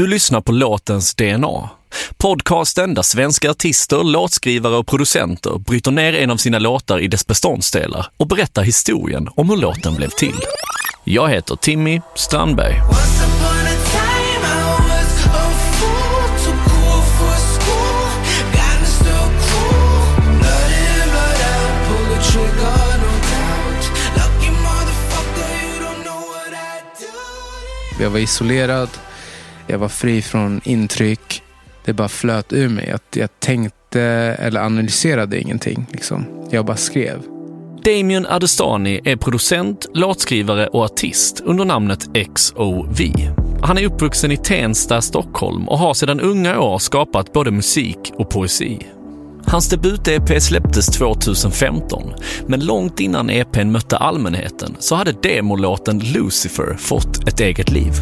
Du lyssnar på låtens DNA. Podcasten där svenska artister, låtskrivare och producenter bryter ner en av sina låtar i dess beståndsdelar och berättar historien om hur låten blev till. Jag heter Timmy Strandberg. Jag var isolerad, jag var fri från intryck. Det bara flöt ur mig. Att jag tänkte eller analyserade ingenting. Liksom. Jag bara skrev. Damien Adestani är producent, låtskrivare och artist under namnet XOV. Han är uppvuxen i Tensta, Stockholm och har sedan unga år skapat både musik och poesi. Hans debut-EP släpptes 2015, men långt innan EPn mötte allmänheten så hade demolåten Lucifer fått ett eget liv.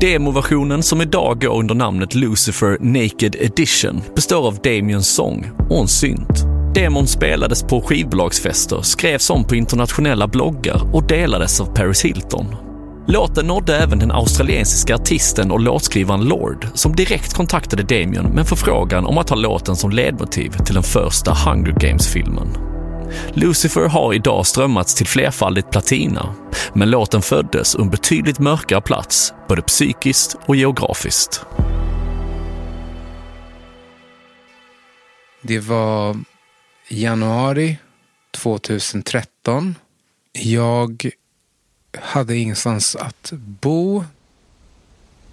Demoversionen som idag går under namnet Lucifer Naked Edition består av Damiens sång och en synt. Demon spelades på skivbolagsfester, skrevs om på internationella bloggar och delades av Paris Hilton. Låten nådde även den australiensiska artisten och låtskrivaren Lord som direkt kontaktade Damien med en förfrågan om att ha låten som ledmotiv till den första Hunger Games-filmen. Lucifer har idag strömmats till flerfaldigt platina, men låten föddes ur en betydligt mörkare plats, både psykiskt och geografiskt. Det var januari 2013. Jag hade ingenstans att bo.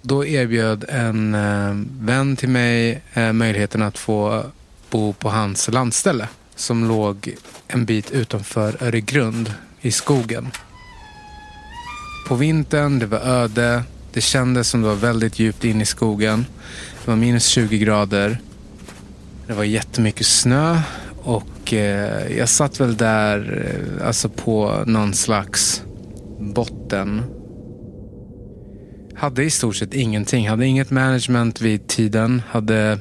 Då erbjöd en eh, vän till mig eh, möjligheten att få bo på hans landställe som låg en bit utanför Öregrund i skogen. På vintern, det var öde. Det kändes som det var väldigt djupt in i skogen. Det var minus 20 grader. Det var jättemycket snö och eh, jag satt väl där eh, alltså på någon slags botten. Hade i stort sett ingenting. Hade inget management vid tiden. Hade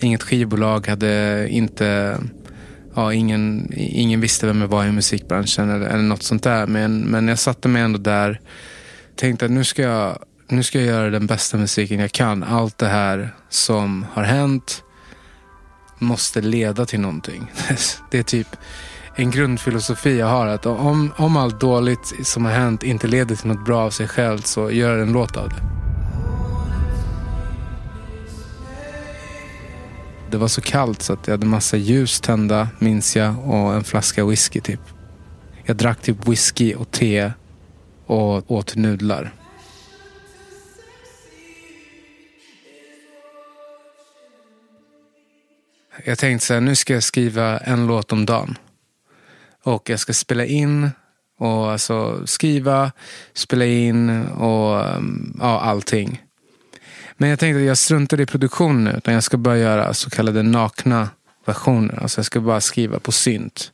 inget skivbolag. Hade inte... Ja, ingen, ingen visste vem jag var i musikbranschen eller, eller något sånt där. Men, men jag satte mig ändå där. Tänkte att nu ska, jag, nu ska jag göra den bästa musiken jag kan. Allt det här som har hänt måste leda till någonting. Det är typ en grundfilosofi jag har. Att om, om allt dåligt som har hänt inte leder till något bra av sig själv så gör en låt av det. Det var så kallt så att jag hade massa ljus tända, minns jag, och en flaska whisky typ. Jag drack typ whisky och te och åt nudlar. Jag tänkte så här, nu ska jag skriva en låt om dagen. Och jag ska spela in och alltså skriva, spela in och um, ja, allting. Men jag tänkte att jag struntar i produktionen nu. Utan jag ska bara göra så kallade nakna versioner. Alltså jag ska bara skriva på synt.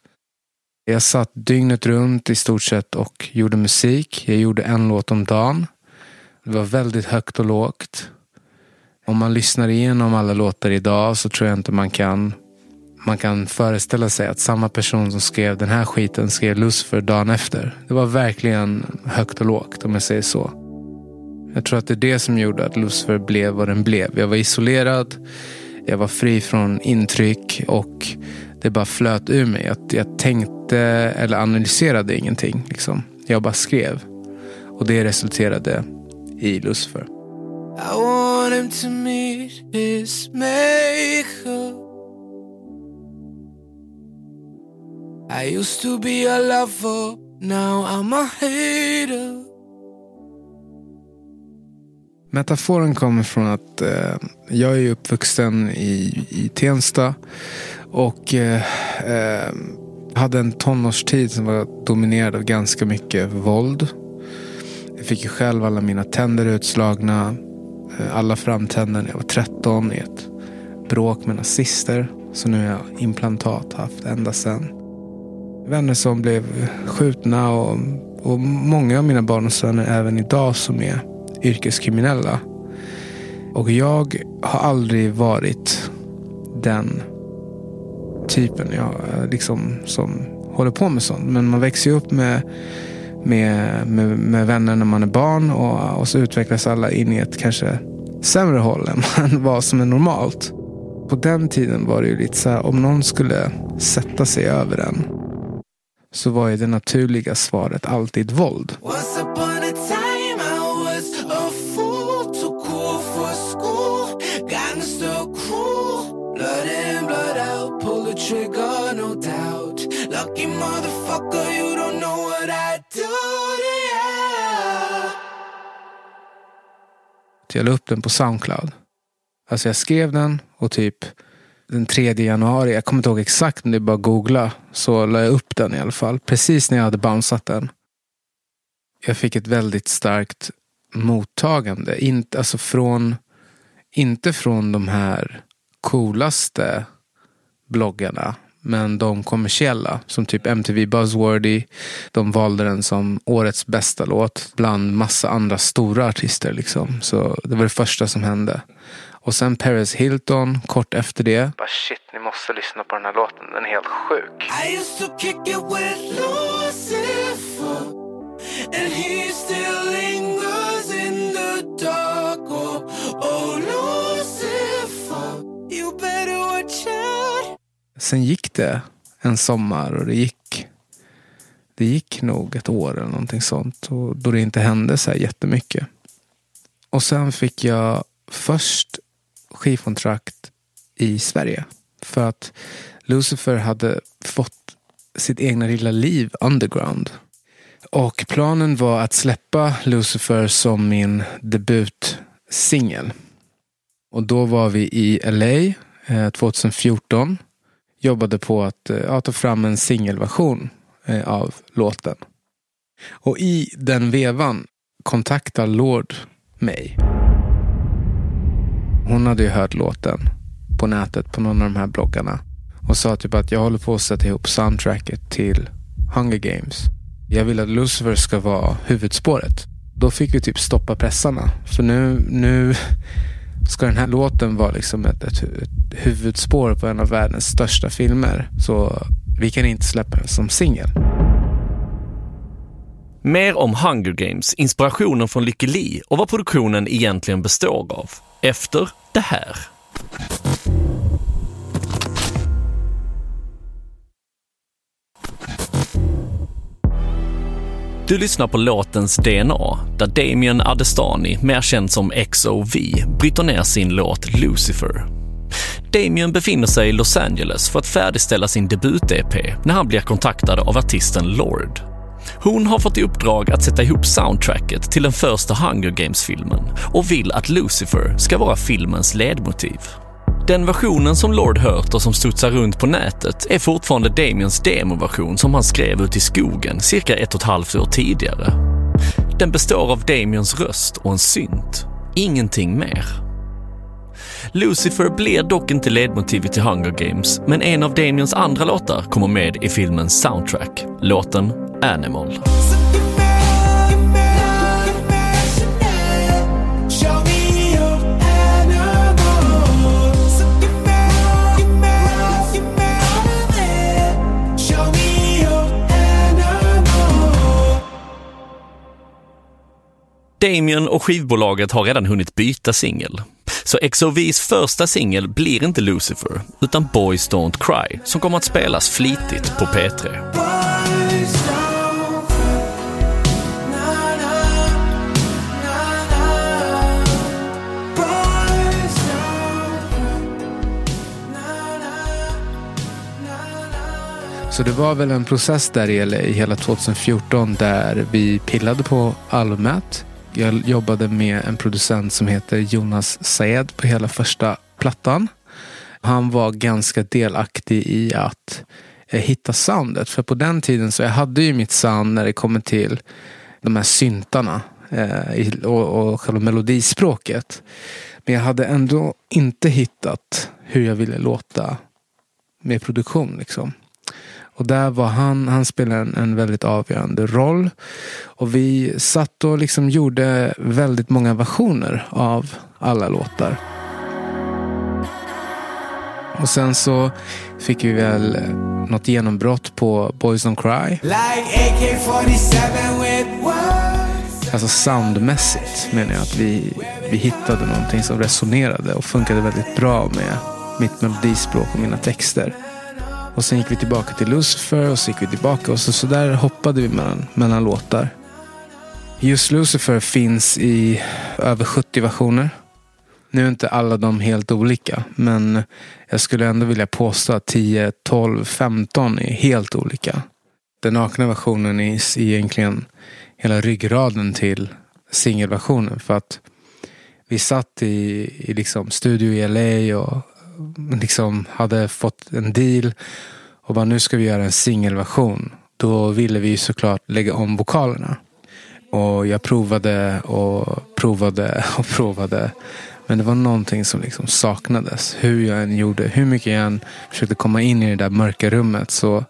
Jag satt dygnet runt i stort sett och gjorde musik. Jag gjorde en låt om dagen. Det var väldigt högt och lågt. Om man lyssnar igenom alla låtar idag så tror jag inte man kan man kan föreställa sig att samma person som skrev den här skiten skrev Lucifer dagen efter. Det var verkligen högt och lågt om jag säger så. Jag tror att det är det som gjorde att Lucifer blev vad den blev. Jag var isolerad, jag var fri från intryck och det bara flöt ur mig. Att jag tänkte eller analyserade ingenting. Liksom. Jag bara skrev. Och det resulterade i Lucifer. I want him to meet his maker. I used to be a lover, now I'm a hater. Metaforen kommer från att eh, jag är uppvuxen i, i Tensta och eh, eh, hade en tonårstid som var dominerad av ganska mycket våld. Jag fick ju själv alla mina tänder utslagna. Eh, alla framtänder när jag var 13 i ett bråk med nazister. Så nu har jag implantat haft ända sedan. Vänner som blev skjutna och, och många av mina barndomsvänner även idag som är yrkeskriminella. Och jag har aldrig varit den typen jag, liksom, som håller på med sånt. Men man växer ju upp med, med, med, med vänner när man är barn och, och så utvecklas alla in i ett kanske sämre håll än vad som är normalt. På den tiden var det ju lite så här, om någon skulle sätta sig över en så var ju det naturliga svaret alltid våld. Trigger, no doubt. Lucky motherfucker, you don't know what I do to you. Jag la upp den på Soundcloud. Alltså jag skrev den och typ den 3 januari, jag kommer inte ihåg exakt men det är bara att googla. Så la jag upp den i alla fall. Precis när jag hade bounceat den. Jag fick ett väldigt starkt mottagande. Inte, alltså från, inte från de här coolaste bloggarna. Men de kommersiella, som typ MTV Buzzworthy. De valde den som årets bästa låt bland massa andra stora artister. Liksom. Så det var det första som hände. Och sen Paris Hilton kort efter det. Bara shit, ni måste lyssna på den här låten. Den är helt sjuk. I used to kick it with Lucifer, and he still lingers Sen gick det en sommar och det gick det gick nog ett år eller någonting sånt. Och då det inte hände så här jättemycket. Och sen fick jag först skivkontrakt i Sverige. För att Lucifer hade fått sitt egna lilla liv underground. Och planen var att släppa Lucifer som min debutsingel. Och då var vi i LA 2014. Eh, Jobbade på att eh, ja, ta fram en singelversion eh, av låten. Och i den vevan kontaktar Lord mig. Hon hade ju hört låten på nätet på någon av de här bloggarna. Och sa typ att jag håller på att sätta ihop soundtracket till Hunger Games. Jag vill att Lucifer ska vara huvudspåret. Då fick vi typ stoppa pressarna. För nu, nu ska den här låten vara liksom ett, ett, ett huvudspår på en av världens största filmer. Så vi kan inte släppa den som singel. Mer om Hunger Games, inspirationen från Lykke Li och vad produktionen egentligen består av. Efter det här. Du lyssnar på låtens DNA, där Damien Adestani, mer känd som XOV, bryter ner sin låt Lucifer. Damien befinner sig i Los Angeles för att färdigställa sin debut-EP när han blir kontaktad av artisten Lord. Hon har fått i uppdrag att sätta ihop soundtracket till den första Hunger Games-filmen och vill att Lucifer ska vara filmens ledmotiv. Den versionen som Lord hört och som studsar runt på nätet är fortfarande Damiens demoversion som han skrev ut i skogen cirka ett och ett halvt år tidigare. Den består av Damiens röst och en synt. Ingenting mer. Lucifer blir dock inte ledmotivet till Hunger Games, men en av Damiens andra låtar kommer med i filmens soundtrack, låten Animal. Damien och skivbolaget har redan hunnit byta singel. Så XOVs första singel blir inte Lucifer, utan Boys Don't Cry, som kommer att spelas flitigt på P3. Så det var väl en process där i LA hela 2014 där vi pillade på albumet. Jag jobbade med en producent som heter Jonas Saed på hela första plattan. Han var ganska delaktig i att eh, hitta soundet. För på den tiden så jag hade ju mitt sound när det kommer till de här syntarna eh, och, och själva melodispråket. Men jag hade ändå inte hittat hur jag ville låta med produktion. Liksom. Och där var han, han spelade en, en väldigt avgörande roll. Och vi satt och liksom gjorde väldigt många versioner av alla låtar. Och sen så fick vi väl eh, något genombrott på Boys Don't Cry. Like AK 47 with words Alltså soundmässigt menar jag att vi, vi hittade någonting som resonerade och funkade väldigt bra med mitt melodispråk och mina texter. Och sen gick vi tillbaka till Lucifer och så gick vi tillbaka och så, så där hoppade vi mellan, mellan låtar. Just Lucifer finns i över 70 versioner. Nu är inte alla de helt olika, men jag skulle ändå vilja påstå att 10, 12, 15 är helt olika. Den nakna versionen är egentligen hela ryggraden till singelversionen. För att vi satt i, i liksom studio i LA och liksom hade fått en deal och bara nu ska vi göra en singelversion. Då ville vi såklart lägga om vokalerna. Och jag provade och provade och provade. Men det var någonting som liksom saknades. Hur jag än gjorde, hur mycket jag än försökte komma in i det där mörka rummet så,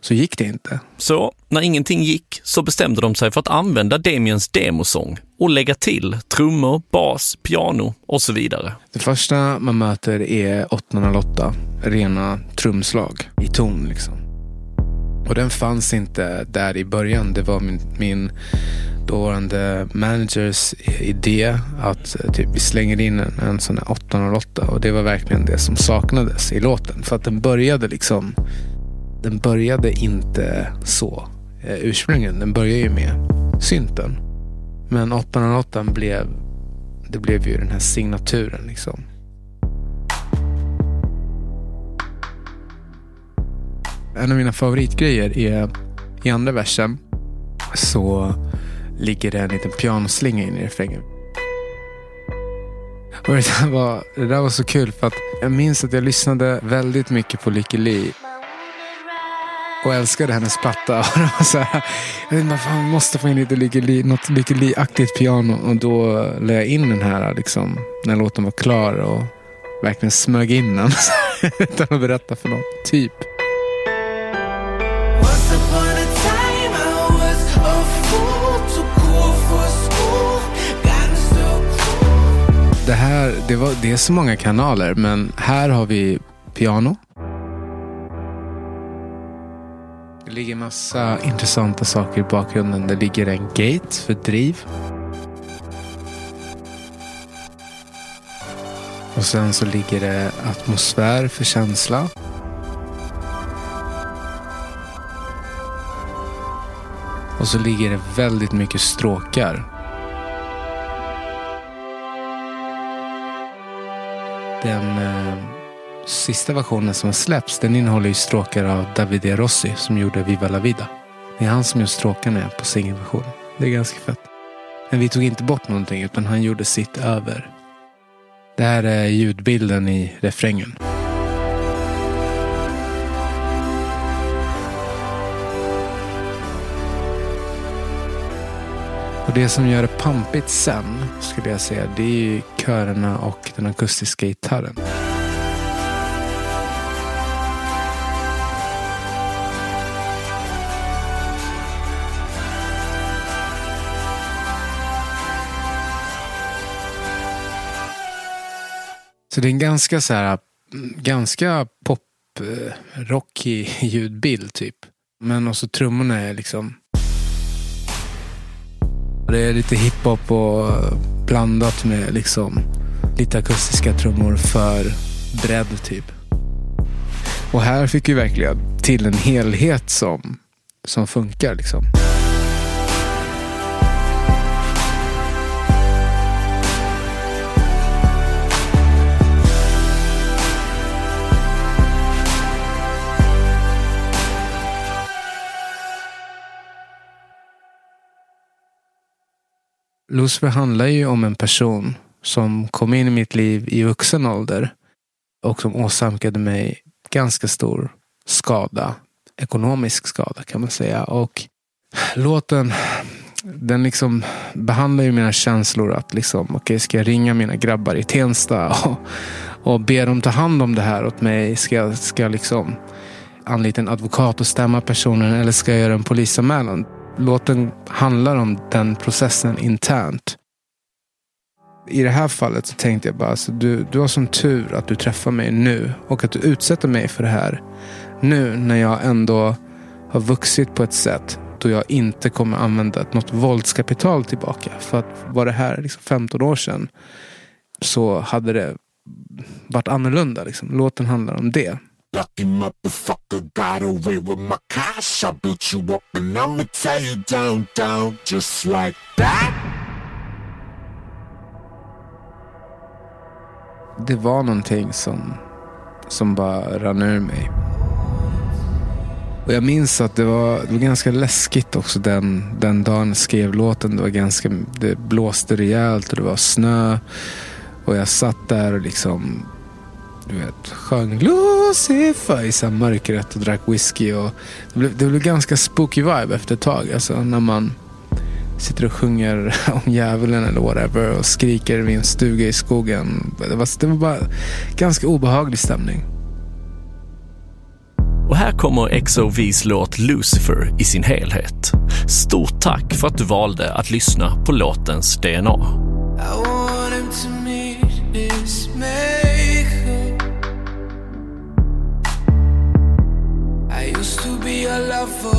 så gick det inte. Så när ingenting gick så bestämde de sig för att använda Damiens demosång och lägga till trummor, bas, piano och så vidare. Det första man möter är 808, rena trumslag i ton liksom. Och den fanns inte där i början. Det var min, min dåvarande managers idé att eh, typ, vi slänger in en, en sån här 808 och det var verkligen det som saknades i låten. För att den började liksom, den började inte så eh, ursprungligen. Den började ju med synten. Men 808 blev, det blev ju den här signaturen liksom. En av mina favoritgrejer är i andra versen så ligger det en liten pianoslinga in i refrängen. Och det, där var, det där var så kul för att jag minns att jag lyssnade väldigt mycket på Lykke Li. Och älskade hennes platta. Och det var så här, jag måste få in lite Lykke Li, något Lykke Li-aktigt piano. Och då la jag in den här liksom, när låten var klar och verkligen smög in den. Utan att berätta för någon. Typ. Det, var, det är så många kanaler, men här har vi piano. Det ligger massa intressanta saker i bakgrunden. Det ligger en gate för driv. Och sen så ligger det atmosfär för känsla. Och så ligger det väldigt mycket stråkar. Den eh, sista versionen som har släppts den innehåller ju stråkar av Davide Rossi som gjorde Viva la vida. Det är han som gör stråkarna på singelversionen. Det är ganska fett. Men vi tog inte bort någonting utan han gjorde sitt över. Det här är ljudbilden i refrängen. Det som gör det pampigt sen, skulle jag säga, det är ju körerna och den akustiska gitarren. Så det är en ganska så här, ganska pop, eh, rockig ljudbild typ. Men också trummorna är liksom det är lite hiphop och eh, blandat med liksom lite akustiska trummor för bredd typ. Och här fick vi verkligen till en helhet som, som funkar liksom. Lucifer handlar ju om en person som kom in i mitt liv i vuxen ålder och som åsamkade mig ganska stor skada. Ekonomisk skada kan man säga. Och låten den liksom behandlar ju mina känslor att liksom, okej, okay, ska jag ringa mina grabbar i Tensta och, och be dem ta hand om det här åt mig? Ska jag, ska jag liksom anlita en advokat och stämma personen eller ska jag göra en polisanmälan? Låten handlar om den processen internt. I det här fallet så tänkte jag bara, alltså, du, du har sån tur att du träffar mig nu och att du utsätter mig för det här. Nu när jag ändå har vuxit på ett sätt då jag inte kommer använda något våldskapital tillbaka. För att var det här liksom 15 år sedan så hade det varit annorlunda. Liksom. Låten handlar om det. Lucky motherfucker got away with my cash. I built you up and I'ma tear you down, down, just like that. Det var någonting som, som bara rann ur mig. Och jag minns att det var, det var ganska läskigt också den, den dagen jag skrev låten. Det, var ganska, det blåste rejält och det var snö. Och jag satt där och liksom du vet, sjöng Lucifer i så mörkret och drack whisky. Och det, blev, det blev ganska spooky vibe efter ett tag. Alltså, när man sitter och sjunger om djävulen eller whatever och skriker vid en stuga i skogen. Det var, det var bara ganska obehaglig stämning. Och här kommer XOVs låt Lucifer i sin helhet. Stort tack för att du valde att lyssna på låtens DNA. Be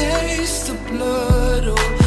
taste the blood, oh